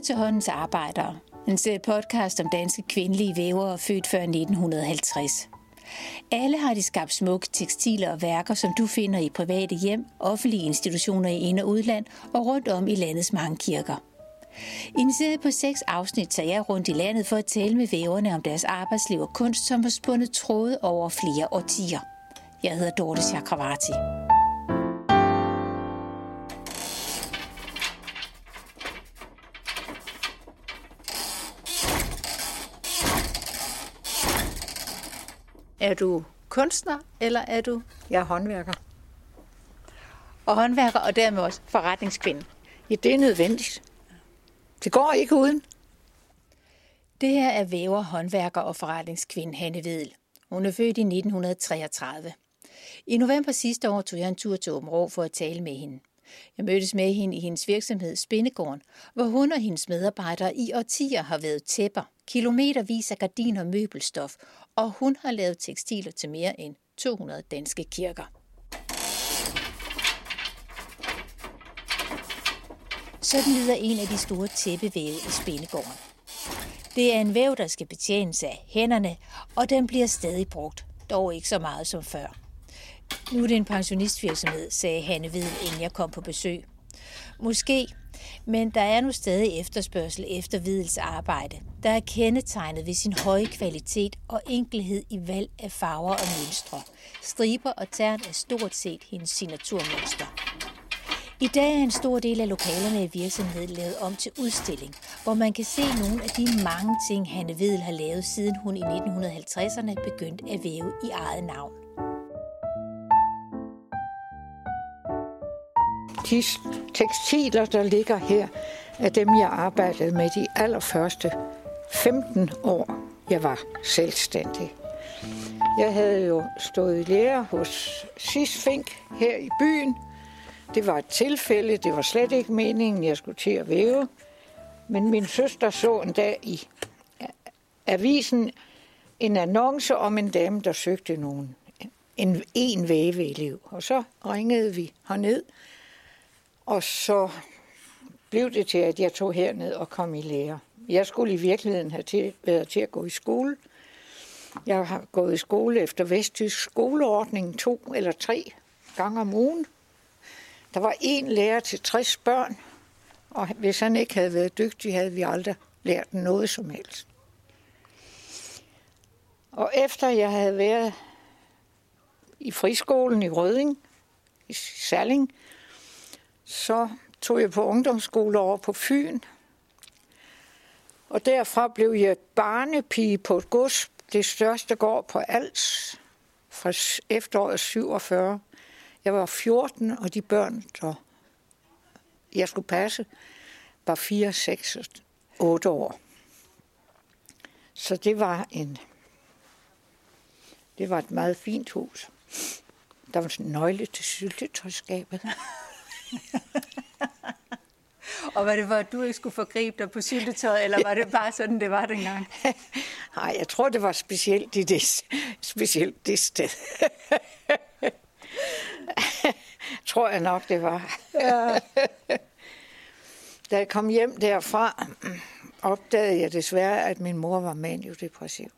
til håndens arbejdere. En serie podcast om danske kvindelige vævere født før 1950. Alle har de skabt smukke tekstiler og værker, som du finder i private hjem, offentlige institutioner i ind- og udland og rundt om i landets mange kirker. I en serie på seks afsnit tager jeg rundt i landet for at tale med væverne om deres arbejdsliv og kunst, som har spundet tråde over flere årtier. Jeg hedder Dorte Chakravarti. Er du kunstner, eller er du Jeg er håndværker. og håndværker, og dermed også forretningskvinde? Ja, det er nødvendigt. Det går ikke uden. Det her er væver, håndværker og forretningskvinde Hanne Vedel. Hun er født i 1933. I november sidste år tog jeg en tur til Åben Rå for at tale med hende. Jeg mødtes med hende i hendes virksomhed Spindegården, hvor hun og hendes medarbejdere i årtier har været tæpper, kilometervis af gardiner og møbelstof, og hun har lavet tekstiler til mere end 200 danske kirker. Sådan lyder en af de store tæppevæve i Spindegården. Det er en væv, der skal betjenes af hænderne, og den bliver stadig brugt, dog ikke så meget som før. Nu er det en pensionistvirksomhed, sagde Hanne Hvid, inden jeg kom på besøg. Måske, men der er nu stadig efterspørgsel efter Hvidels arbejde, der er kendetegnet ved sin høje kvalitet og enkelhed i valg af farver og mønstre. Striber og tern er stort set hendes signaturmønster. I dag er en stor del af lokalerne i virksomheden lavet om til udstilling, hvor man kan se nogle af de mange ting, Hanne Vedel har lavet, siden hun i 1950'erne begyndte at væve i eget navn. De tekstiler, der ligger her, er dem, jeg arbejdede med de allerførste 15 år, jeg var selvstændig. Jeg havde jo stået i lære hos Sis Fink her i byen. Det var et tilfælde, det var slet ikke meningen, jeg skulle til at væve. Men min søster så en dag i avisen en annonce om en dame, der søgte nogen. En, en væveelev. Og så ringede vi herned, og så blev det til, at jeg tog herned og kom i lære. Jeg skulle i virkeligheden have til, været til at gå i skole. Jeg har gået i skole efter Vesttysk skoleordning to eller tre gange om ugen. Der var en lærer til 60 børn, og hvis han ikke havde været dygtig, havde vi aldrig lært noget som helst. Og efter jeg havde været i friskolen i Røding, i Salling, så tog jeg på ungdomsskole over på Fyn. Og derfra blev jeg barnepige på et gods, det største gård på Als, fra efteråret 47. Jeg var 14, og de børn, der jeg skulle passe, var 4, 6 og 8 år. Så det var en det var et meget fint hus. Der var en nøgle til syltetøjskabet. Og var det for, at du ikke skulle forgribe dig på syltetøjet, eller var det bare sådan, det var dengang? Nej, jeg tror, det var specielt i det, specielt det sted. tror jeg nok, det var. Ja. Da jeg kom hjem derfra, opdagede jeg desværre, at min mor var maniodepressiv.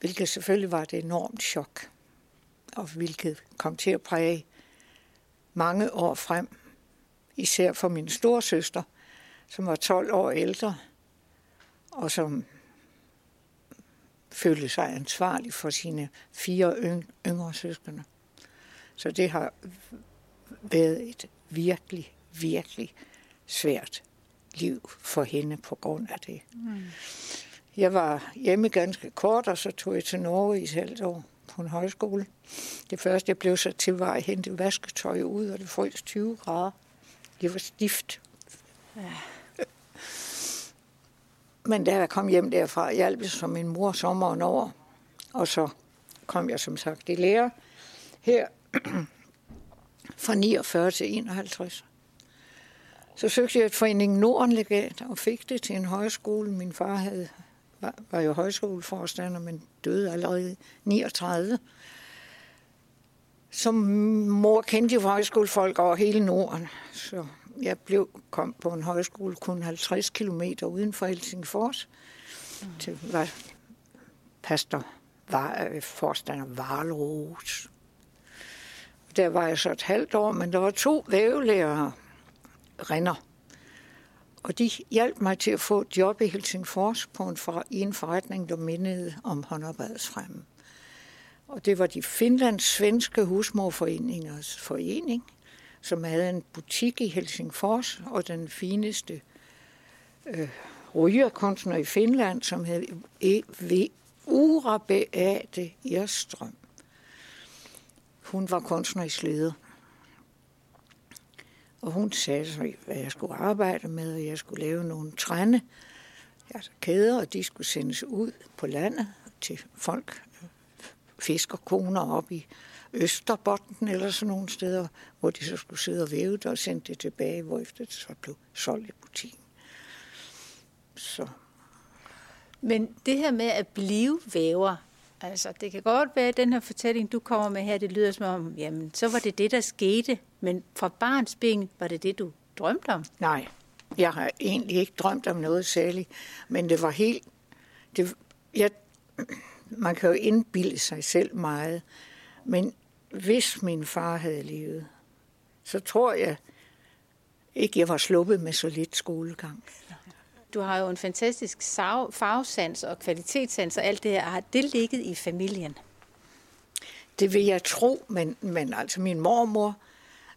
Hvilket selvfølgelig var et enormt chok, og hvilket kom til at præge mange år frem. Især for min storsøster, som var 12 år ældre, og som følte sig ansvarlig for sine fire yngre søskende. Så det har været et virkelig, virkelig svært liv for hende på grund af det. Mm. Jeg var hjemme ganske kort, og så tog jeg til Norge i et halvt år på en højskole. Det første, jeg blev så til, var at hente vasketøj ud, og det frøs 20 grader. Det var stift. Ja. Men da jeg kom hjem derfra, hjalp jeg som min mor sommeren over. Og så kom jeg som sagt i lære her fra 49 til 51. Så søgte jeg et forening Norden legat og fik det til en højskole. Min far havde, var, var jo højskoleforstander, men døde allerede 39. Som mor kendte jo højskolefolk over hele Norden. Så jeg blev, kom på en højskole kun 50 km uden for Helsingfors. Mm. Til var pastor, var, øh, forstander Varlros. Der var jeg så et halvt år, men der var to vævelærere, Renner. Og de hjalp mig til at få et job i Helsingfors på en, for, i en forretning, der mindede om håndarbejdsfremme. Og det var de finlands-svenske husmorforeningers forening, som havde en butik i Helsingfors, og den fineste øh, rygerkunstner i Finland, som hed E.V. Ura Beate Erstrøm. Hun var kunstner i Sleder. Og hun sagde så, hvad jeg skulle arbejde med, og jeg skulle lave nogle trænde, altså kæder, og de skulle sendes ud på landet til folk, fiskerkoner op i Østerbotten eller sådan nogle steder, hvor de så skulle sidde og væve det og sende det tilbage, hvor efter det så blev solgt i butikken. Så. Men det her med at blive væver, altså det kan godt være, at den her fortælling, du kommer med her, det lyder som om, jamen så var det det, der skete, men fra barns ben var det det, du drømte om? Nej, jeg har egentlig ikke drømt om noget særligt, men det var helt... Det, jeg, man kan jo indbilde sig selv meget, men hvis min far havde levet, så tror jeg ikke, jeg var sluppet med så lidt skolegang. Du har jo en fantastisk farvesans og kvalitetssans og alt det her. Har det ligget i familien? Det vil jeg tro, men, men altså min mormor,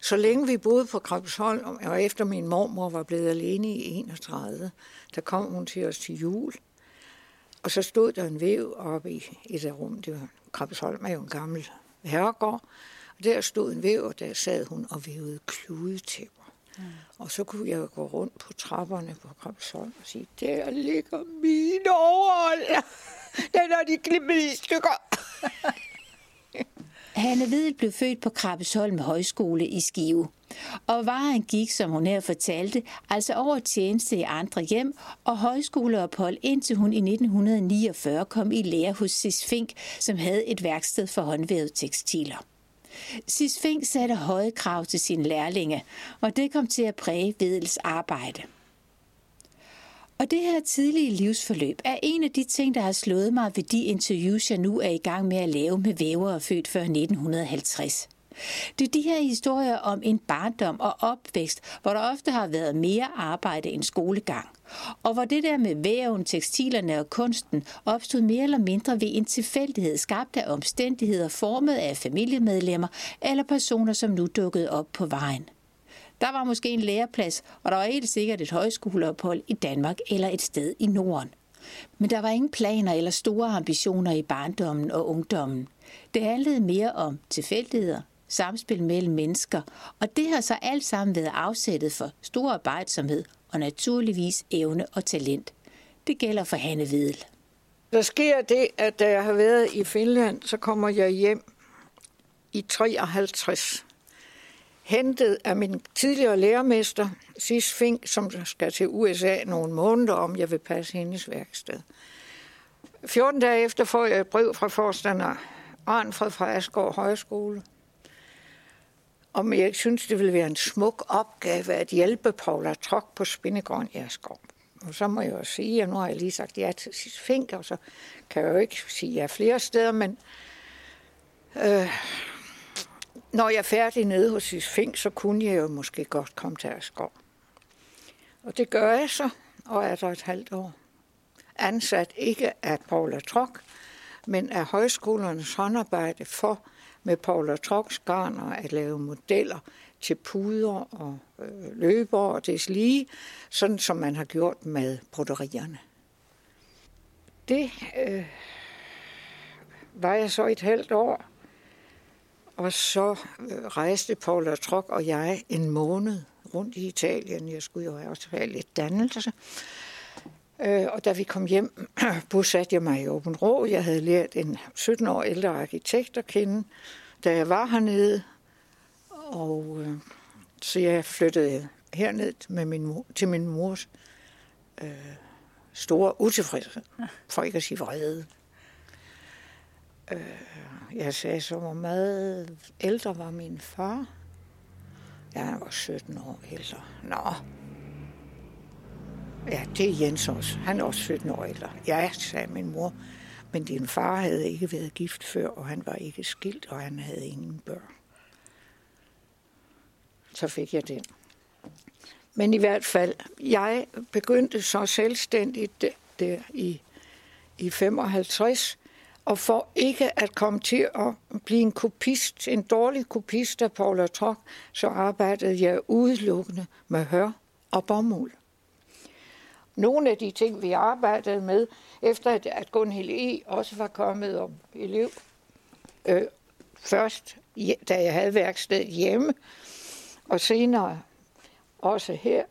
så længe vi boede på Krabbesholm, og efter min mormor var blevet alene i 31, der kom hun til os til jul. Og så stod der en væv oppe i et af rum. Det var, Krabsholm er jo en gammel herregård. Og der stod en væv, og der sad hun og vævede kludetæpper. Mm. Og så kunne jeg gå rundt på trapperne på Kramsholm og sige, der ligger min overhold. Den er de klippet i stykker. Hanne Hvid blev født på Krabbesholm Højskole i Skive. Og Varen gik, som hun her fortalte, altså over tjeneste i andre hjem og højskoleophold, indtil hun i 1949 kom i lære hos Sis Fink, som havde et værksted for håndvævet tekstiler. Sis Fink satte høje krav til sine lærlinge, og det kom til at præge Vedels arbejde. Og det her tidlige livsforløb er en af de ting, der har slået mig ved de interviews, jeg nu er i gang med at lave med vævere født før 1950. Det er de her historier om en barndom og opvækst, hvor der ofte har været mere arbejde end skolegang. Og hvor det der med væven, tekstilerne og kunsten opstod mere eller mindre ved en tilfældighed skabt af omstændigheder formet af familiemedlemmer eller personer, som nu dukkede op på vejen. Der var måske en læreplads, og der var helt sikkert et højskoleophold i Danmark eller et sted i Norden. Men der var ingen planer eller store ambitioner i barndommen og ungdommen. Det handlede mere om tilfældigheder, samspil mellem mennesker, og det har så alt sammen været afsættet for stor arbejdsomhed og naturligvis evne og talent. Det gælder for Hanne Vedel. Der sker det, at da jeg har været i Finland, så kommer jeg hjem i 53 hentet af min tidligere lærermester, Sis Fink, som skal til USA nogle måneder, om jeg vil passe hendes værksted. 14 dage efter får jeg et brev fra forstander Arnfred fra Asgaard Højskole, om jeg ikke synes, det ville være en smuk opgave at hjælpe Paula Trok på Spindegården i Asgaard. Og så må jeg jo sige, at nu har jeg lige sagt ja til Sis Fink, og så kan jeg jo ikke sige ja flere steder, men øh, når jeg er færdig nede hos Sis Fink, så kunne jeg jo måske godt komme til Asgaard. Og det gør jeg så, og er der et halvt år. Ansat ikke af Paula Trok, men af højskolernes håndarbejde for med Paula Troks garner at lave modeller til puder og øh, løber og lige, sådan som man har gjort med broderierne. Det øh, var jeg så et halvt år, og så øh, rejste Paula Trock Trok og jeg en måned rundt i Italien. Jeg skulle jo også have lidt dannelse. Øh, og da vi kom hjem, bosatte jeg mig i Åben Rå. Jeg havde lært en 17 år ældre arkitekt at kende, da jeg var hernede. Og øh, så jeg flyttede herned med min mor, til min mors øh, store utilfredshed, for ikke at sige vrede. Øh, jeg sagde så, hvor meget ældre var min far. Ja, han var 17 år ældre. Nå. Ja, det er Jens også. Han er også 17 år ældre. Ja, sagde min mor. Men din far havde ikke været gift før, og han var ikke skilt, og han havde ingen børn. Så fik jeg den. Men i hvert fald, jeg begyndte så selvstændigt der i, i 55, og for ikke at komme til at blive en kopist, en dårlig kopist af Paula Trok, så arbejdede jeg udelukkende med hør og bomuld. Nogle af de ting, vi arbejdede med, efter at Gunhild E. også var kommet om elev, øh, først da jeg havde værksted hjemme, og senere også her,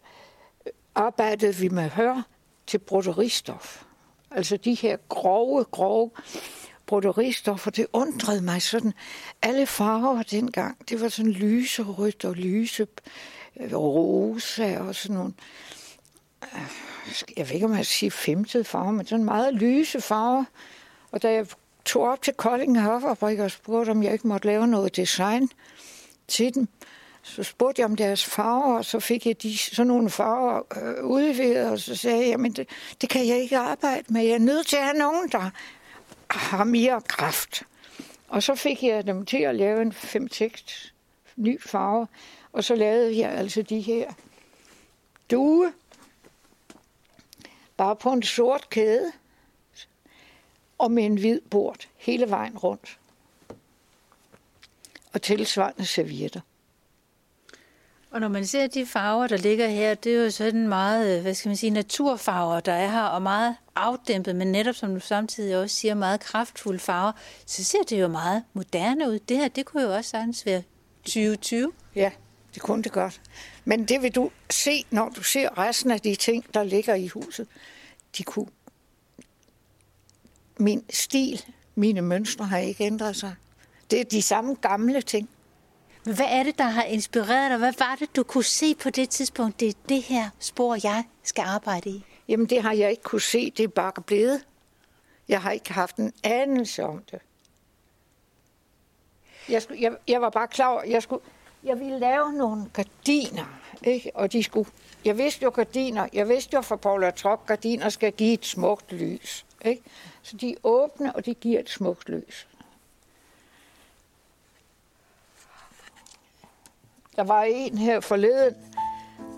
arbejdede vi med hør til broderistof. Altså de her grove, grove broderistof, og det undrede mig sådan. Alle farver dengang, det var sådan lyserødt og lyse øh, rosa og sådan nogle, øh, jeg ved ikke om jeg skal sige femtede farver, men sådan meget lyse farver. Og da jeg tog op til Kolding Hørfabrik og spurgte, om jeg ikke måtte lave noget design til dem, så spurgte jeg om deres farver, og så fik jeg de, sådan nogle farver øh, udviklet, og så sagde jeg, men det, det kan jeg ikke arbejde med. Jeg er nødt til at have nogen, der har mere kraft. Og så fik jeg dem til at lave en fem tekst ny farve, og så lavede jeg altså de her due, bare på en sort kæde, og med en hvid bord hele vejen rundt. Og tilsvarende servietter. Og når man ser de farver, der ligger her, det er jo sådan meget, hvad skal man sige, naturfarver, der er her, og meget afdæmpet, men netop som du samtidig også siger, meget kraftfulde farver, så ser det jo meget moderne ud. Det her, det kunne jo også sagtens være 2020. Ja, det kunne det godt. Men det vil du se, når du ser resten af de ting, der ligger i huset. De kunne... Min stil, mine mønstre har ikke ændret sig. Det er de samme gamle ting. Men hvad er det, der har inspireret dig? Hvad var det, du kunne se på det tidspunkt? Det er det her spor, jeg skal arbejde i. Jamen, det har jeg ikke kunne se. Det er bare blevet. Jeg har ikke haft en anelse om det. Jeg, skulle, jeg, jeg var bare klar over, jeg, skulle, jeg ville lave nogle gardiner. Ikke? Og de skulle, jeg vidste jo gardiner, jeg vidste jo for Paula Trok, gardiner skal give et smukt lys. Ikke? Så de er åbne, og de giver et smukt lys. Der var en her forleden,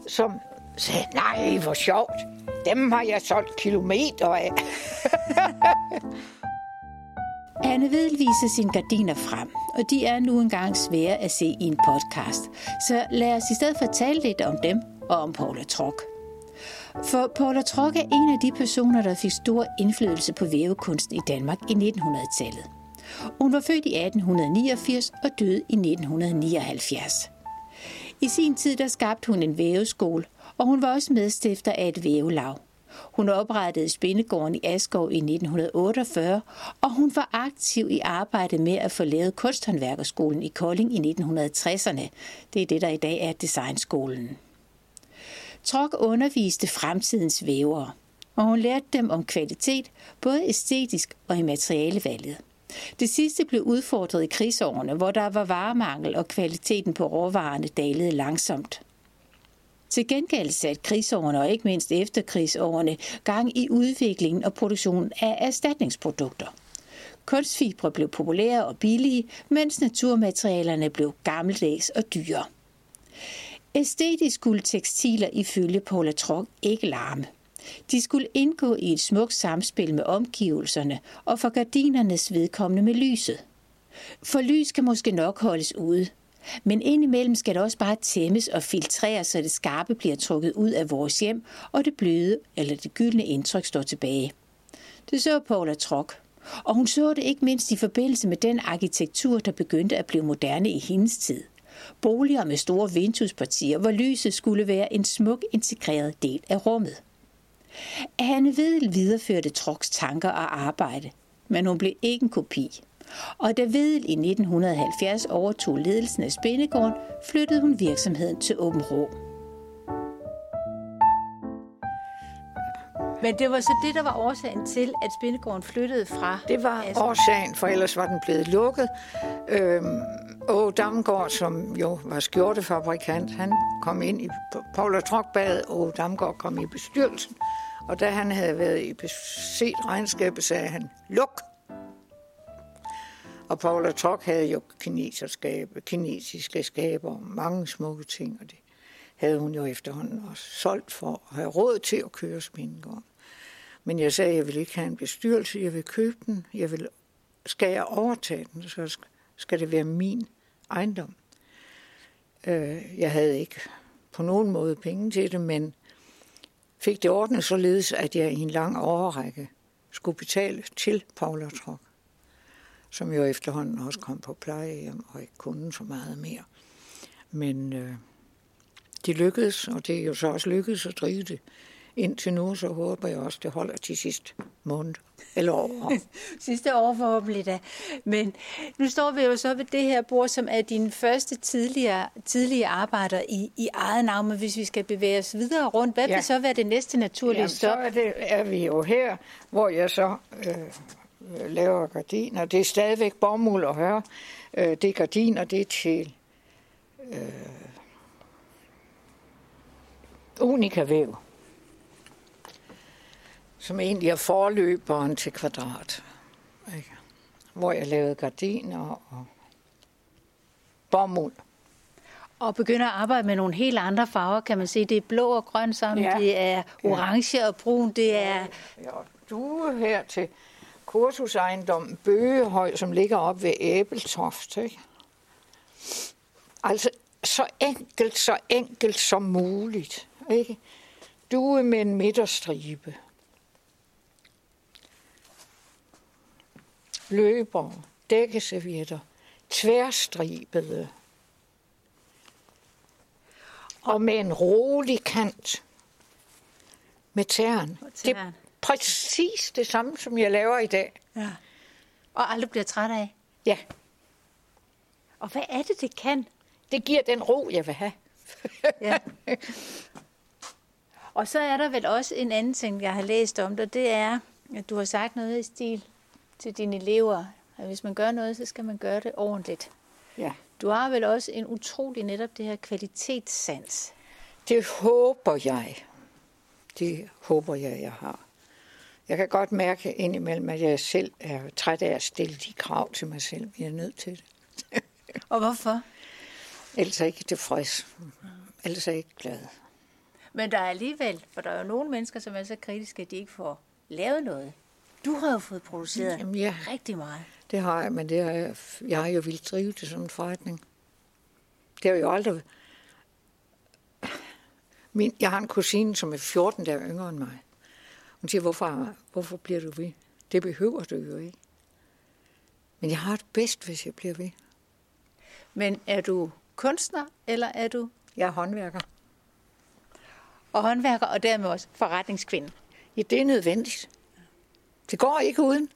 som sagde, nej, hvor sjovt. Dem har jeg solgt kilometer af. Anne Vedel viser sine gardiner frem, og de er nu engang svære at se i en podcast. Så lad os i stedet fortælle lidt om dem og om Paula Trok. For Paula Trok er en af de personer, der fik stor indflydelse på vævekunsten i Danmark i 1900-tallet. Hun var født i 1889 og døde i 1979. I sin tid der skabte hun en væveskole, og hun var også medstifter af et vævelav. Hun oprettede Spindegården i Askov i 1948, og hun var aktiv i arbejdet med at få lavet Kunsthåndværkerskolen i Kolding i 1960'erne. Det er det, der i dag er Designskolen. Trok underviste fremtidens vævere, og hun lærte dem om kvalitet, både æstetisk og i materialevalget. Det sidste blev udfordret i krigsårene, hvor der var varemangel og kvaliteten på råvarerne dalede langsomt. Til gengæld satte krigsårene og ikke mindst efterkrigsårene gang i udviklingen og produktionen af erstatningsprodukter. Kunstfibre blev populære og billige, mens naturmaterialerne blev gammeldags og dyre. Æstetisk skulle tekstiler ifølge Paula Trok ikke larme. De skulle indgå i et smukt samspil med omgivelserne og for gardinernes vedkommende med lyset. For lys kan måske nok holdes ude, men indimellem skal det også bare tæmmes og filtreres, så det skarpe bliver trukket ud af vores hjem, og det bløde eller det gyldne indtryk står tilbage. Det så Paula Trok, og hun så det ikke mindst i forbindelse med den arkitektur, der begyndte at blive moderne i hendes tid. Boliger med store vinduespartier, hvor lyset skulle være en smuk integreret del af rummet. Anne Vedel videreførte Troks tanker og arbejde, men hun blev ikke en kopi. Og da Vedel i 1970 overtog ledelsen af Spindegården, flyttede hun virksomheden til Åben Rå. Men det var så det, der var årsagen til, at Spindegården flyttede fra... Det var årsagen, for ellers var den blevet lukket. Øhm, Og Damgaard, som jo var skjortefabrikant, han kom ind i Paul og Trokbad, og Damgaard kom i bestyrelsen. Og da han havde været i set regnskabet, sagde han, luk! Og Paula Tok havde jo kinesiske skaber og mange smukke ting, og det havde hun jo efterhånden også solgt for at have råd til at køre spindegården. Men jeg sagde, at jeg vil ikke have en bestyrelse, jeg vil købe den, jeg vil, skal jeg overtage den, så skal det være min ejendom. Øh, jeg havde ikke på nogen måde penge til det, men fik det ordnet således, at jeg i en lang overrække skulle betale til Paula Trok, som jo efterhånden også kom på plejehjem og ikke kunne så meget mere. Men øh, det lykkedes, og det er jo så også lykkedes at drive det indtil nu, så håber jeg også, det holder til sidste måned eller år. sidste år forhåbentlig da. Men nu står vi jo så ved det her bord, som er din første tidligere, tidlige arbejder i, i eget navn. Men hvis vi skal bevæge os videre rundt, hvad ja. vil så være det næste naturlige Jamen, stop? så er, det, er vi jo her, hvor jeg så øh, laver gardiner. Det er stadigvæk bomuld og høre. Øh, det er gardiner, det er til øh, unika væv som egentlig er forløberen til kvadrat. Ikke? Hvor jeg lavede gardiner og bomuld. Og begynder at arbejde med nogle helt andre farver, kan man se. Det er blå og grøn sammen, ja. det er orange ja. og brun, det er... Ja, du er her til kursusejendommen Bøgehøj, som ligger op ved Æbeltoft. Ikke? Altså, så enkelt, så enkelt som muligt. Ikke? Du er med en midterstribe. løber, dækkeservietter, tværstribede og med en rolig kant med tæren. Det præcis det samme, som jeg laver i dag. Ja. Og aldrig bliver træt af? Ja. Og hvad er det, det kan? Det giver den ro, jeg vil have. ja. Og så er der vel også en anden ting, jeg har læst om dig, det er, at du har sagt noget i stil til dine elever, at hvis man gør noget, så skal man gøre det ordentligt. Ja. Du har vel også en utrolig netop det her kvalitetssans. Det håber jeg. Det håber jeg, jeg har. Jeg kan godt mærke indimellem, at jeg selv er træt af at stille de krav til mig selv. Jeg er nødt til det. Og hvorfor? Ellers er jeg ikke tilfreds. Ellers er jeg ikke glad. Men der er alligevel, for der er jo nogle mennesker, som er så kritiske, at de ikke får lavet noget. Du har jo fået produceret Jamen, ja, rigtig meget. Det har jeg, men det har jeg, jeg har jo vildt drive det som en forretning. Det har jo aldrig... Min, jeg har en kusine, som er 14 der yngre end mig. Hun siger, hvorfor, hvorfor bliver du ved? Det behøver du jo ikke. Men jeg har det bedst, hvis jeg bliver ved. Men er du kunstner, eller er du... Jeg er håndværker. Og håndværker, og dermed også forretningskvinde. Ja, det er nødvendigt. Det går ikke uden.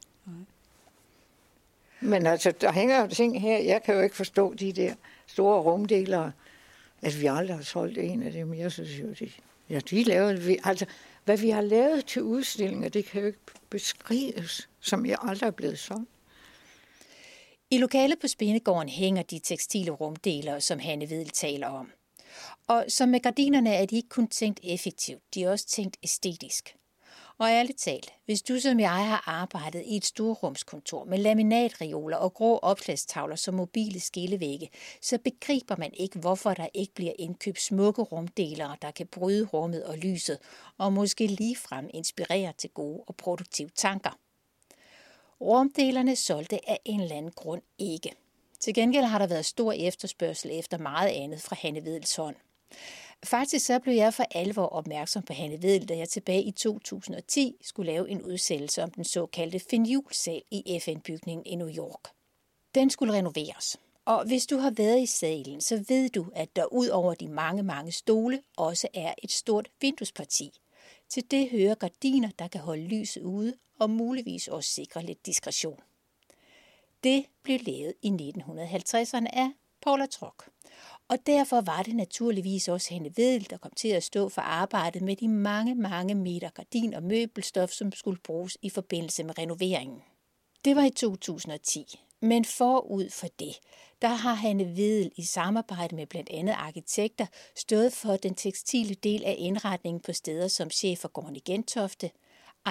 Men altså, der hænger jo ting her. Jeg kan jo ikke forstå de der store rumdelere. At vi aldrig har solgt en af dem. Jeg synes jo, de, ja, de laver, altså, hvad vi har lavet til udstillinger, det kan jo ikke beskrives, som jeg aldrig er blevet solgt. I lokalet på Spindegården hænger de tekstile rumdelere, som Hanne Vedel taler om. Og som med gardinerne er de ikke kun tænkt effektivt, de er også tænkt æstetisk. Og ærligt talt, hvis du som jeg har arbejdet i et storrumskontor med laminatreoler og grå opslagstavler som mobile skillevægge, så begriber man ikke, hvorfor der ikke bliver indkøbt smukke rumdelere, der kan bryde rummet og lyset, og måske ligefrem inspirere til gode og produktive tanker. Rumdelerne solgte af en eller anden grund ikke. Til gengæld har der været stor efterspørgsel efter meget andet fra Hanne Vedels hånd. Faktisk så blev jeg for alvor opmærksom på Hanne Vedel, da jeg tilbage i 2010 skulle lave en udsættelse om den såkaldte finjulsal i FN-bygningen i New York. Den skulle renoveres. Og hvis du har været i salen, så ved du, at der ud over de mange, mange stole også er et stort vinduesparti. Til det hører gardiner, der kan holde lyset ude og muligvis også sikre lidt diskretion. Det blev lavet i 1950'erne af Paula Trock. Og derfor var det naturligvis også Henne Vedel, der kom til at stå for arbejdet med de mange, mange meter gardin og møbelstof, som skulle bruges i forbindelse med renoveringen. Det var i 2010, men forud for det, der har Hanne Vedel i samarbejde med blandt andet arkitekter stået for den tekstile del af indretningen på steder som Chefergården i Gentofte,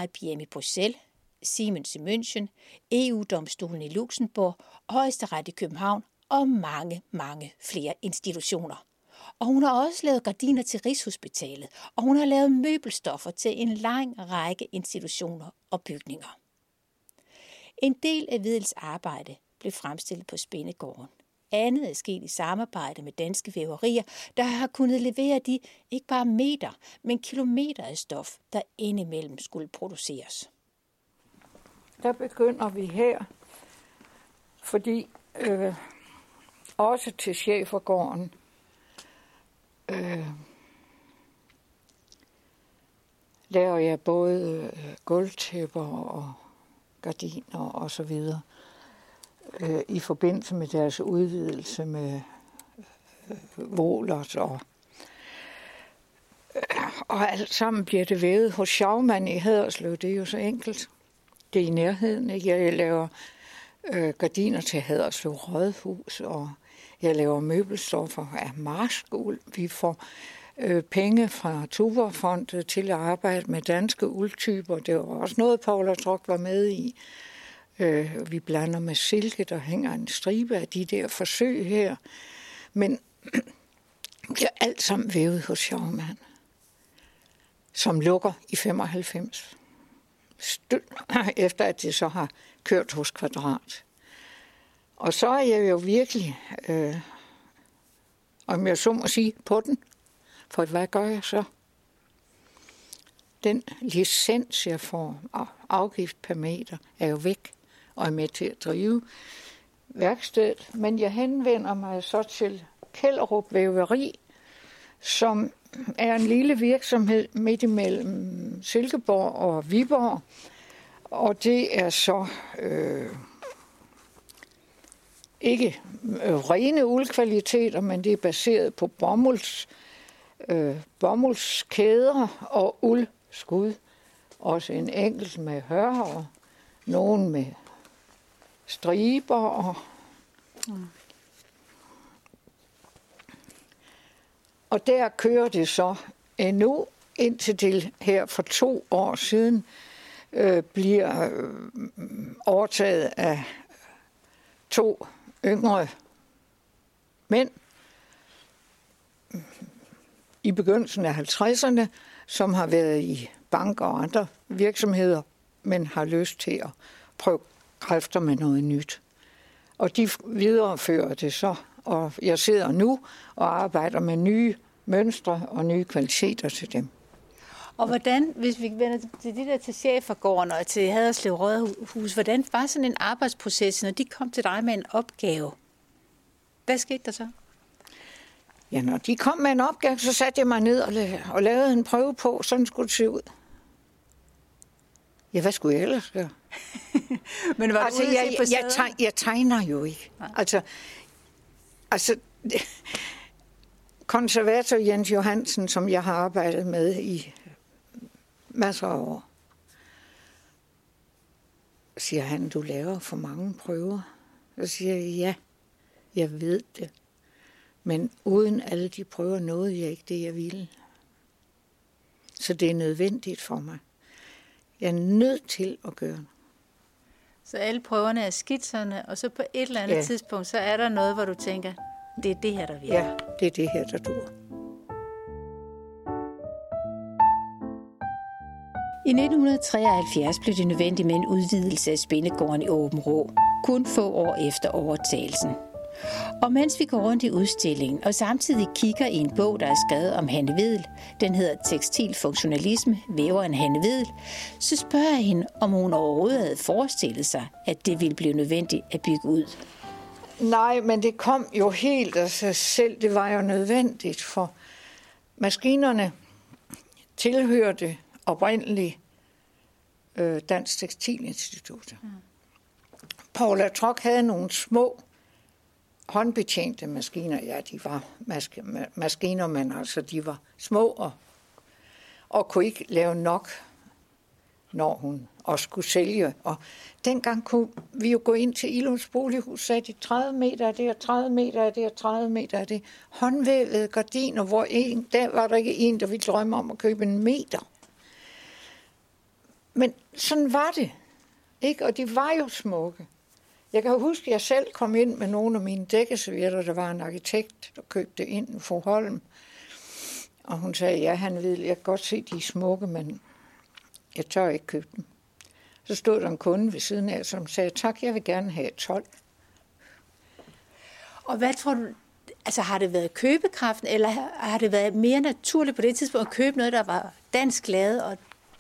IBM i Bruxelles, Siemens i München, EU-domstolen i Luxembourg, Højesteret i København og mange, mange flere institutioner. Og hun har også lavet gardiner til Rigshospitalet, og hun har lavet møbelstoffer til en lang række institutioner og bygninger. En del af Videls arbejde blev fremstillet på Spindegården. Andet er sket i samarbejde med danske væverier, der har kunnet levere de ikke bare meter, men kilometer af stof, der indimellem skulle produceres. Der begynder vi her, fordi øh, også til chefergården øh, laver jeg både øh, gulvtæpper og gardiner og så videre øh, i forbindelse med deres udvidelse med øh, Volert og øh, og alt sammen bliver det vævet hos Schaumann i Haderslev. Det er jo så enkelt. Det er i nærheden. Ikke? Jeg laver øh, gardiner til Haderslev Rådhus, og jeg laver møbelstoffer af marskuld. Vi får øh, penge fra Tuberfondet til at arbejde med danske uldtyper. Det var også noget, Paula Truk var med i. Øh, vi blander med silke, der hænger en stribe af de der forsøg her. Men det er alt sammen vævet hos Sjovmand, som lukker i 95. efter at det så har kørt hos Kvadrat. Og så er jeg jo virkelig, øh, om jeg så må sige, på den. For hvad gør jeg så? Den licens, jeg får, afgift per meter, er jo væk og er med til at drive værkstedet. Men jeg henvender mig så til Kælderup Væveri, som er en lille virksomhed midt imellem Silkeborg og Viborg. Og det er så øh, ikke øh, rene uldkvaliteter, men det er baseret på bomulds, øh, bomuldskæder og uldskud. Også en enkelt med hør og nogen med striber og mm. Og der kører det så endnu indtil det her for to år siden øh, bliver øh, overtaget af to yngre mænd i begyndelsen af 50'erne, som har været i banker og andre virksomheder, men har lyst til at prøve kræfter med noget nyt. Og de viderefører det så, og jeg sidder nu og arbejder med nye mønstre og nye kvaliteter til dem. Og hvordan, hvis vi vender til de der til chefergården og til Haderslev Rådhus, hvordan var sådan en arbejdsproces, når de kom til dig med en opgave? Hvad skete der så? Ja, når de kom med en opgave, så satte jeg mig ned og, og lavede en prøve på, sådan skulle det se ud. Ja, hvad skulle jeg ellers gøre? Men var altså, du jeg, jeg, jeg, tegner, jeg tegner jo ikke. Nej. Altså, altså konservator Jens Johansen, som jeg har arbejdet med i masser af år, siger han, du laver for mange prøver. Så siger jeg, ja, jeg ved det. Men uden alle de prøver nåede jeg ikke det, jeg ville. Så det er nødvendigt for mig. Jeg er nødt til at gøre det. Så alle prøverne er skitserne, og så på et eller andet ja. tidspunkt, så er der noget, hvor du tænker, det er det her, der virker. Ja, det er det her, der dur. I 1973 blev det nødvendigt med en udvidelse af spændegården i Åben Rå, kun få år efter overtagelsen. Og mens vi går rundt i udstillingen og samtidig kigger i en bog, der er skrevet om Hanne Vedel, den hedder Tekstilfunktionalisme, væveren Hanne Vedel, så spørger jeg hende, om hun overhovedet havde forestillet sig, at det ville blive nødvendigt at bygge ud. Nej, men det kom jo helt af sig selv. Det var jo nødvendigt, for maskinerne tilhørte oprindeligt øh, Dansk Tekstilinstitut. Mm. Paula Trok havde nogle små håndbetjente maskiner. Ja, de var mas- maskiner, men altså de var små og, og kunne ikke lave nok når hun også skulle sælge. Og dengang kunne vi jo gå ind til Ilums bolighus, sagde de 30 meter er det, og 30 meter er det, og 30 meter er det. Håndvævede gardiner, hvor en, der var der ikke en, der ville drømme om at købe en meter. Men sådan var det. Ikke? Og de var jo smukke. Jeg kan huske, at jeg selv kom ind med nogle af mine dækkeservietter. Der var en arkitekt, der købte ind for Holm. Og hun sagde, ja, han ved, jeg kan godt se, de er smukke, men jeg tør ikke købe dem. Så stod der en kunde ved siden af, som sagde, tak, jeg vil gerne have 12. Og hvad tror du, altså har det været købekraften, eller har det været mere naturligt på det tidspunkt at købe noget, der var dansk lavet og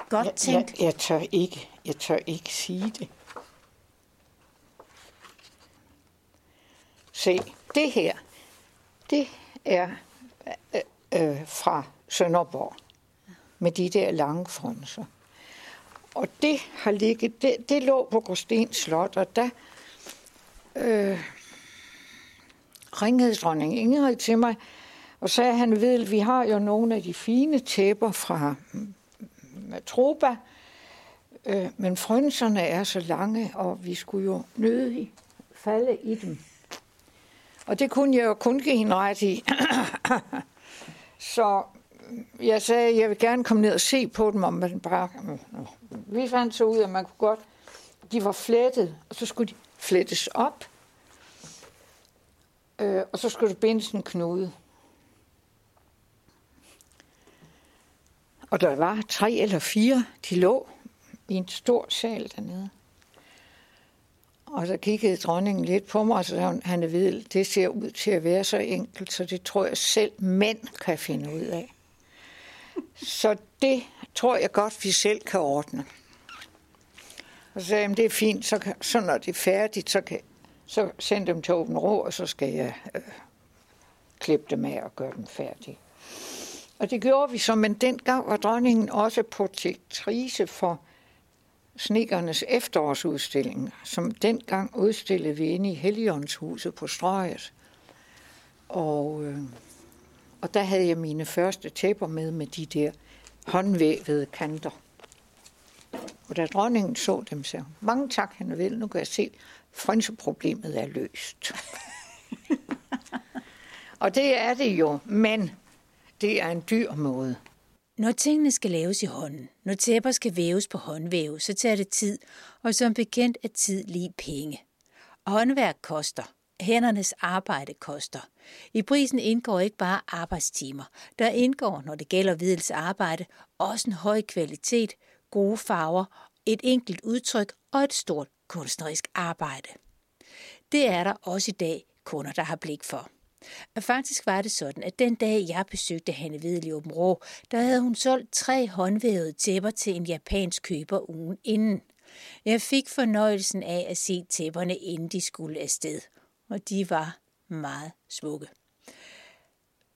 godt tænkt? Jeg, jeg, jeg, tør ikke, jeg tør ikke sige det. Se, det her, det er øh, øh, fra Sønderborg med de der lange frunser. Og det har ligget, det, det lå på Gråsten Slot, og der øh, ringede dronning Ingrid til mig, og sagde, han ved, vi har jo nogle af de fine tæpper fra Matroba, øh, men frønserne er så lange, og vi skulle jo nødig falde i dem. Og det kunne jeg jo kun give hende ret i. så mm, jeg sagde, at jeg vil gerne komme ned og se på dem, om man bare... Mm, mm. Vi fandt så ud, at man kunne godt... De var flettet, og så skulle de flettes op. Øh, og så skulle det bindes en knude. Og der var tre eller fire, de lå i en stor sal dernede. Og så kiggede dronningen lidt på mig, og så sagde hun, han ved, det ser ud til at være så enkelt, så det tror jeg selv mænd kan finde ud af. Så det tror jeg godt, vi selv kan ordne. Og så sagde jeg, det er fint, så, kan, så når det er færdigt, så, kan, så send dem til åben ro, og så skal jeg øh, klippe dem af og gøre dem færdige. Og det gjorde vi så, men dengang var dronningen også protektrice for Snekernes efterårsudstilling, som dengang udstillede vi inde i Helligåndshuset på Strøget. Og, øh, og der havde jeg mine første tæpper med med de der håndvævede kanter. Og da dronningen så dem, sagde hun, mange tak, han vil, nu kan jeg se, frynseproblemet er løst. og det er det jo, men det er en dyr måde. Når tingene skal laves i hånden, når tæpper skal væves på håndvæve, så tager det tid, og som bekendt er tid lige penge. Og håndværk koster. Hændernes arbejde koster. I prisen indgår ikke bare arbejdstimer. Der indgår, når det gælder videls arbejde, også en høj kvalitet, gode farver, et enkelt udtryk og et stort kunstnerisk arbejde. Det er der også i dag kunder, der har blik for. Og faktisk var det sådan, at den dag, jeg besøgte Hanne Vedel i Åben Rå, der havde hun solgt tre håndvævede tæpper til en japansk køber ugen inden. Jeg fik fornøjelsen af at se tæpperne, inden de skulle afsted, og de var meget smukke.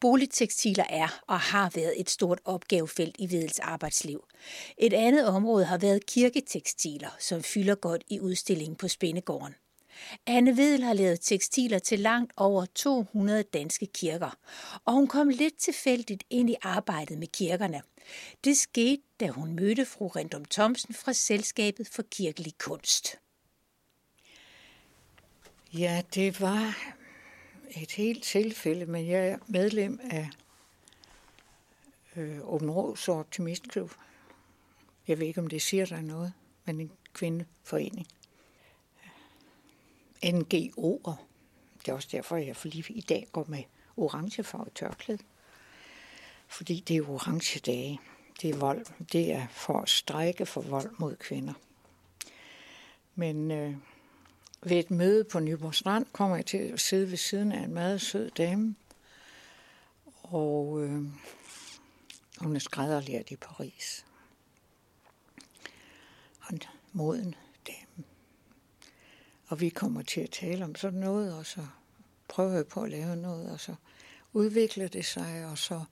Boligtekstiler er og har været et stort opgavefelt i Vedels arbejdsliv. Et andet område har været kirketekstiler, som fylder godt i udstillingen på Spændegården. Anne Vedel har lavet tekstiler til langt over 200 danske kirker, og hun kom lidt tilfældigt ind i arbejdet med kirkerne. Det skete, da hun mødte fru Rendum Thomsen fra Selskabet for Kirkelig Kunst. Ja, det var et helt tilfælde, men jeg er medlem af øh, Åben Råds Optimistklub. Jeg ved ikke, om det siger dig noget, men en kvindeforening. NGO'er. Det er også derfor, jeg for lige i dag går med orange farve tørklæde. Fordi det er orange dage. Det er vold. Det er for at strække for vold mod kvinder. Men øh, ved et møde på Nyborg Strand kommer jeg til at sidde ved siden af en meget sød dame. Og øh, hun er skrædderlært i Paris. Og moden dame. Og vi kommer til at tale om sådan noget, og så prøver jeg på at lave noget, og så udvikler det sig, og så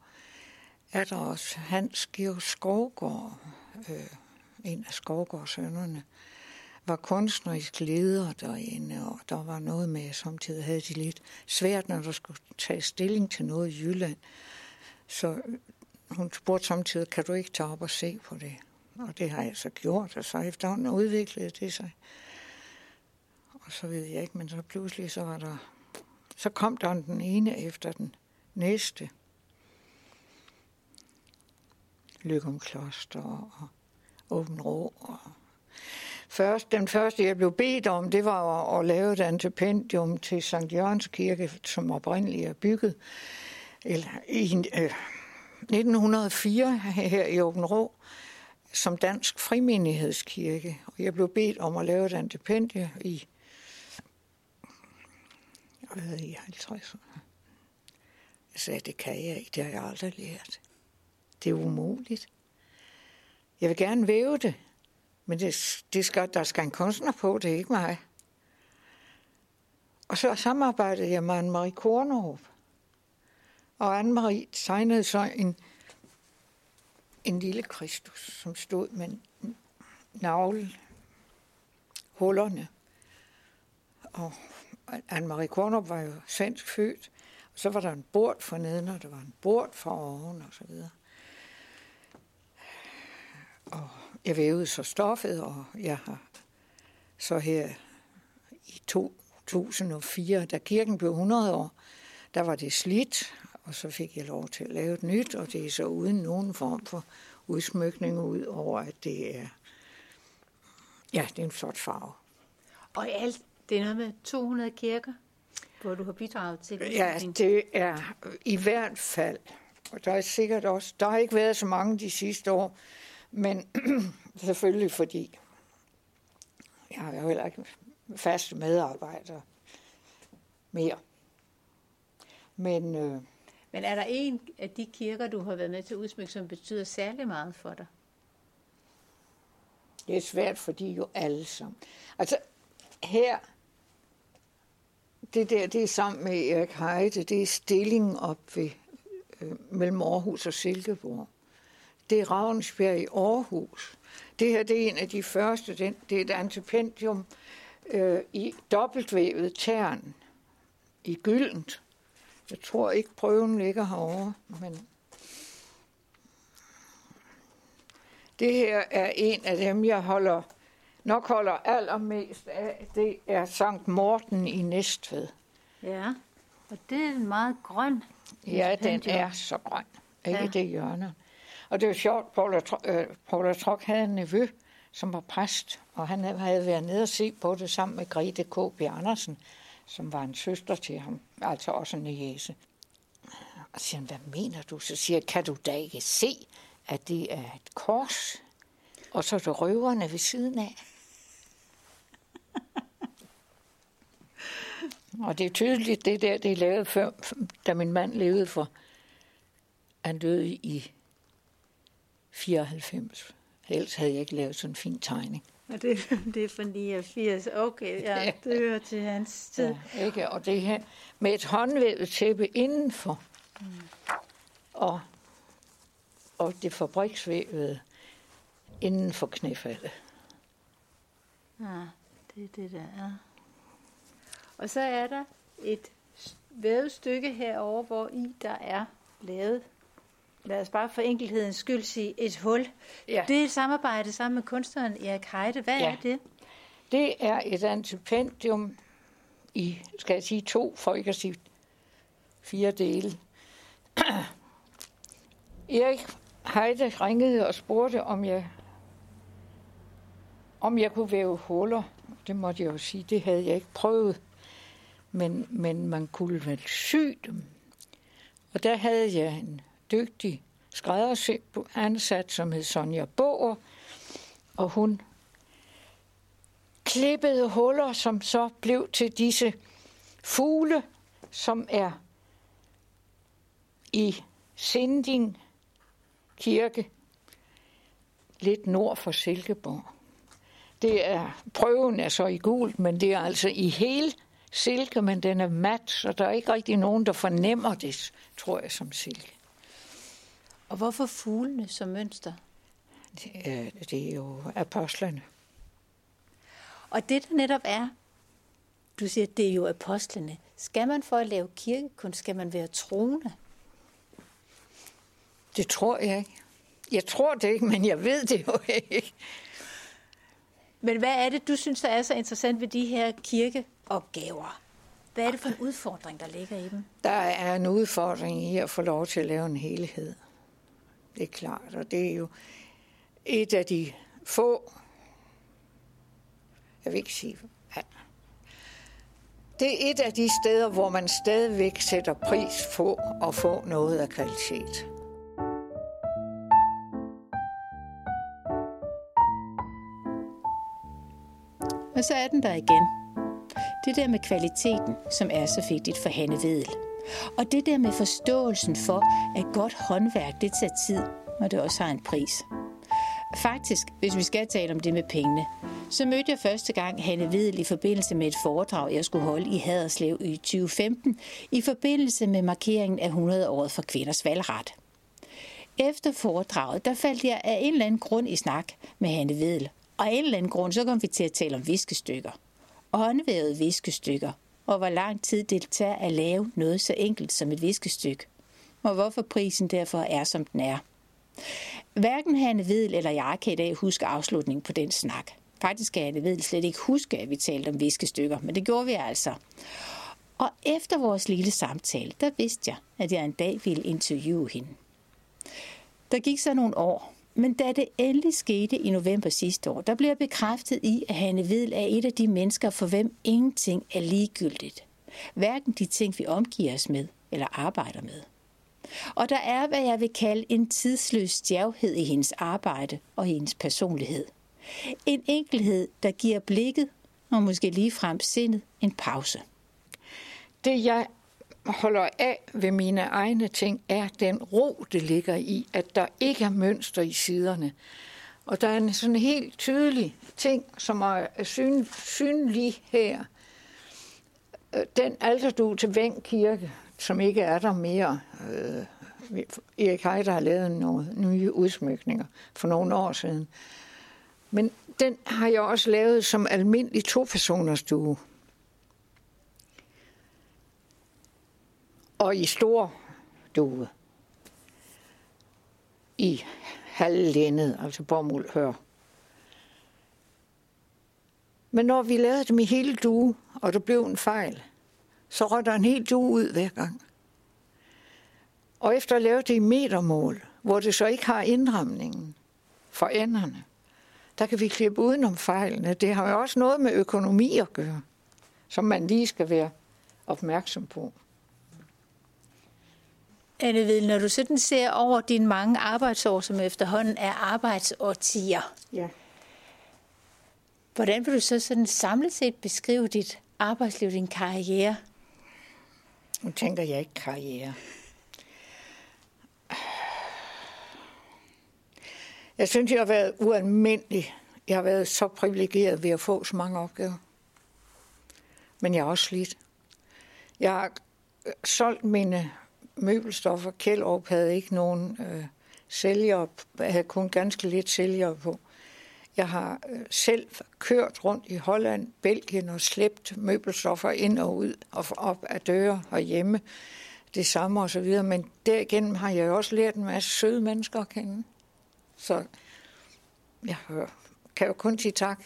er der også Hans Georg Skovgaard, øh, en af Skovgaards sønnerne, var kunstnerisk leder derinde, og der var noget med, at samtidig havde de lidt svært, når der skulle tage stilling til noget i Jylland. Så hun spurgte samtidig, kan du ikke tage op og se på det? Og det har jeg så gjort, og så efterhånden udviklede det sig. Og så ved jeg ikke, men så pludselig så var der... Så kom der den ene efter den næste. Lykum Kloster og Åben Rå. Og Først, den første, jeg blev bedt om, det var at, at lave et antipendium til Sankt Jørgens Kirke, som oprindeligt er bygget eller, i øh, 1904 her i Åben Rå som dansk frimenighedskirke. Og jeg blev bedt om at lave et antipendie i, været i 50'erne. Jeg sagde, det kan jeg ikke, det har jeg aldrig lært. Det er umuligt. Jeg vil gerne væve det, men det, det skal, der skal en kunstner på, det er ikke mig. Og så samarbejdede jeg med Anne-Marie Kornhoff. Og Anne-Marie tegnede så en, en lille Kristus, som stod med navle, hullerne. Og Anne-Marie Kornerup var jo svensk født. Og så var der en bord for neden, og der var en bord for oven, og så videre. Og jeg vævede så stoffet, og jeg har så her i 2004, da kirken blev 100 år, der var det slidt, og så fik jeg lov til at lave et nyt, og det er så uden nogen form for udsmykning ud over, at det er, ja, det er en flot farve. Og alt, det er noget med 200 kirker, hvor du har bidraget til? Ja, det er i hvert fald, og der er sikkert også, der har ikke været så mange de sidste år, men selvfølgelig fordi jeg har jo heller ikke faste medarbejdere mere. Men, øh, Men er der en af de kirker, du har været med til at udsmykke, som betyder særlig meget for dig? Det er svært, fordi jo alle sammen. Altså, her, det der, det er sammen med Erik Heide, det er stillingen op ved, øh, mellem Aarhus og Silkeborg det er Ravensbjerg i Aarhus. Det her det er en af de første, den, det er et antipendium øh, i dobbeltvævet tern i gyldent. Jeg tror ikke, prøven ligger herovre, men det her er en af dem, jeg holder, nok holder allermest af. Det er Sankt Morten i Næstved. Ja, og det er en meget grøn. Ja, den er så grøn. Ikke ja. det hjørne. Og det var sjovt, Paula, øh, Paula Trok havde en nevø, som var præst, og han havde været nede og se på det sammen med Grete K. B. Andersen, som var en søster til ham, altså også en jæse. Og siger han, hvad mener du? Så siger jeg, kan du da ikke se, at det er et kors, og så er det røverne ved siden af? Og det er tydeligt, det der, det er lavet før, da min mand levede for. Han døde i 94. Ellers havde jeg ikke lavet sådan en fin tegning. Og det, det er fra 89. Okay, ja, det hører til hans tid. Ja, ikke? Og det her med et håndvævet tæppe indenfor. Mm. Og, og det fabriksvævede inden for knæfaldet. Ja, det er det, der er. Og så er der et vævet stykke herover, hvor i der er lavet lad os bare for enkelhedens skyld sige, et hul. Ja. Det er et samarbejde sammen med kunstneren Erik Heide. Hvad ja. er det? Det er et antipendium i, skal jeg sige, to, for ikke at sige fire dele. Erik Heide ringede og spurgte, om jeg, om jeg kunne væve huller. Det måtte jeg jo sige, det havde jeg ikke prøvet. Men, men man kunne vel sy dem. Og der havde jeg en dygtig skræddersy ansat, som hed Sonja Boer, og hun klippede huller, som så blev til disse fugle, som er i Sinding Kirke, lidt nord for Silkeborg. Det er, prøven er så i gult, men det er altså i hele silke, men den er mat, så der er ikke rigtig nogen, der fornemmer det, tror jeg, som silke. Og hvorfor fuglene som mønster? Det er, det er jo apostlene. Og det der netop er, du siger, det er jo apostlene. Skal man for at lave kirkekunst, skal man være troende? Det tror jeg ikke. Jeg tror det ikke, men jeg ved det jo ikke. Men hvad er det, du synes, der er så interessant ved de her kirkeopgaver? Hvad er det for en udfordring, der ligger i dem? Der er en udfordring i at få lov til at lave en helhed. Det er klart, og det er jo et af de få, jeg vil ikke sige, ja. det er et af de steder, hvor man stadigvæk sætter pris på at få noget af kvalitet. Og så er den der igen. Det der med kvaliteten, som er så vigtigt for Hanne Vedel. Og det der med forståelsen for, at godt håndværk, det tager tid, og det også har en pris. Faktisk, hvis vi skal tale om det med pengene, så mødte jeg første gang Hanne Vedel i forbindelse med et foredrag, jeg skulle holde i Haderslev i 2015, i forbindelse med markeringen af 100-året for kvinders valgret. Efter foredraget, der faldt jeg af en eller anden grund i snak med Hanne Vedel, og af en eller anden grund, så kom vi til at tale om viskestykker. Og håndvævede viskestykker, og hvor lang tid det tager at lave noget så enkelt som et viskestykke. Og hvorfor prisen derfor er, som den er. Hverken Hanne Vedel eller jeg kan i dag huske afslutningen på den snak. Faktisk kan Hanne Vedel slet ikke huske, at vi talte om viskestykker, men det gjorde vi altså. Og efter vores lille samtale, der vidste jeg, at jeg en dag ville interviewe hende. Der gik så nogle år, men da det endelig skete i november sidste år, der blev jeg bekræftet i, at Hanne Vedel er et af de mennesker, for hvem ingenting er ligegyldigt. Hverken de ting, vi omgiver os med eller arbejder med. Og der er, hvad jeg vil kalde en tidsløs stjavhed i hendes arbejde og i hendes personlighed. En enkelhed, der giver blikket og måske ligefrem sindet en pause. Det jeg holder af ved mine egne ting, er den ro, det ligger i, at der ikke er mønster i siderne. Og der er en sådan helt tydelig ting, som er syn, synlig her. Øh, den alterdue til Væng Kirke, som ikke er der mere. Øh, Erik Heider har lavet nogle nye udsmykninger for nogle år siden. Men den har jeg også lavet som almindelig to-personers stue. Og i stor due. I halvlændet, altså bomuld hør. Men når vi lavede dem i hele due, og der blev en fejl, så røg der en hel due ud hver gang. Og efter at lave det i metermål, hvor det så ikke har indramningen for enderne, der kan vi klippe udenom fejlene. Det har jo også noget med økonomi at gøre, som man lige skal være opmærksom på. Anne når du sådan ser over dine mange arbejdsår, som efterhånden er arbejdsårtier, ja. hvordan vil du så sådan samlet set beskrive dit arbejdsliv, din karriere? Nu tænker jeg ikke karriere. Jeg synes, jeg har været ualmindelig. Jeg har været så privilegeret ved at få så mange opgaver. Men jeg har også slidt. Jeg har solgt mine møbelstoffer. Kjellrup havde ikke nogen øh, sælgere, havde kun ganske lidt sælgere på. Jeg har øh, selv kørt rundt i Holland, Belgien og slæbt møbelstoffer ind og ud og op af døre herhjemme. Det samme og så videre. Men derigennem har jeg også lært en masse søde mennesker at kende. Så jeg kan jo kun sige tak.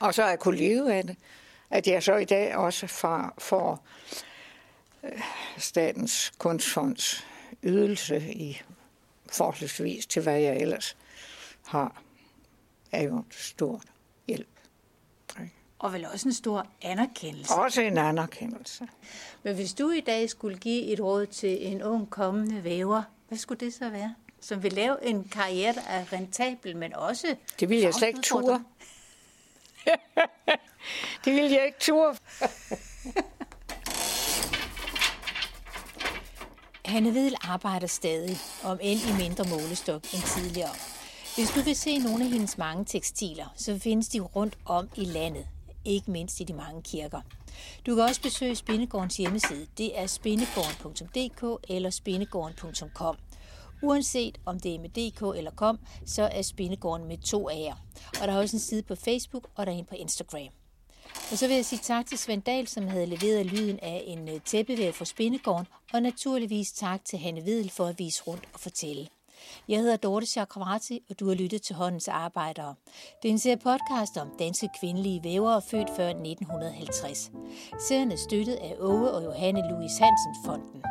Og så har jeg kunnet leve af det. At jeg så i dag også får, får Statens Kunstfonds ydelse i forholdsvis til, hvad jeg ellers har, er jo en stor hjælp. Og vel også en stor anerkendelse. Også en anerkendelse. Men hvis du i dag skulle give et råd til en ung kommende væver, hvad skulle det så være? Som vil lave en karriere, der er rentabel, men også... Det vil jeg slet ikke ture. det vil jeg ikke ture. Hanne Vedel arbejder stadig, om end i mindre målestok end tidligere. Hvis du vil se nogle af hendes mange tekstiler, så findes de rundt om i landet, ikke mindst i de mange kirker. Du kan også besøge Spindegårdens hjemmeside. Det er spindegården.dk eller spindegården.com. Uanset om det er med DK eller kom, så er Spindegården med to A'er. Og der er også en side på Facebook, og der er en på Instagram. Og så vil jeg sige tak til Svend Dahl, som havde leveret lyden af en øh, tæppevæv fra Spindegården, og naturligvis tak til Hanne Vedel for at vise rundt og fortælle. Jeg hedder Dorte Chakravarti, og du har lyttet til Håndens Arbejdere. Det er en serie podcast om danske kvindelige vævere født før 1950. Serien er støttet af Åge og Johanne Louis Hansen Fonden.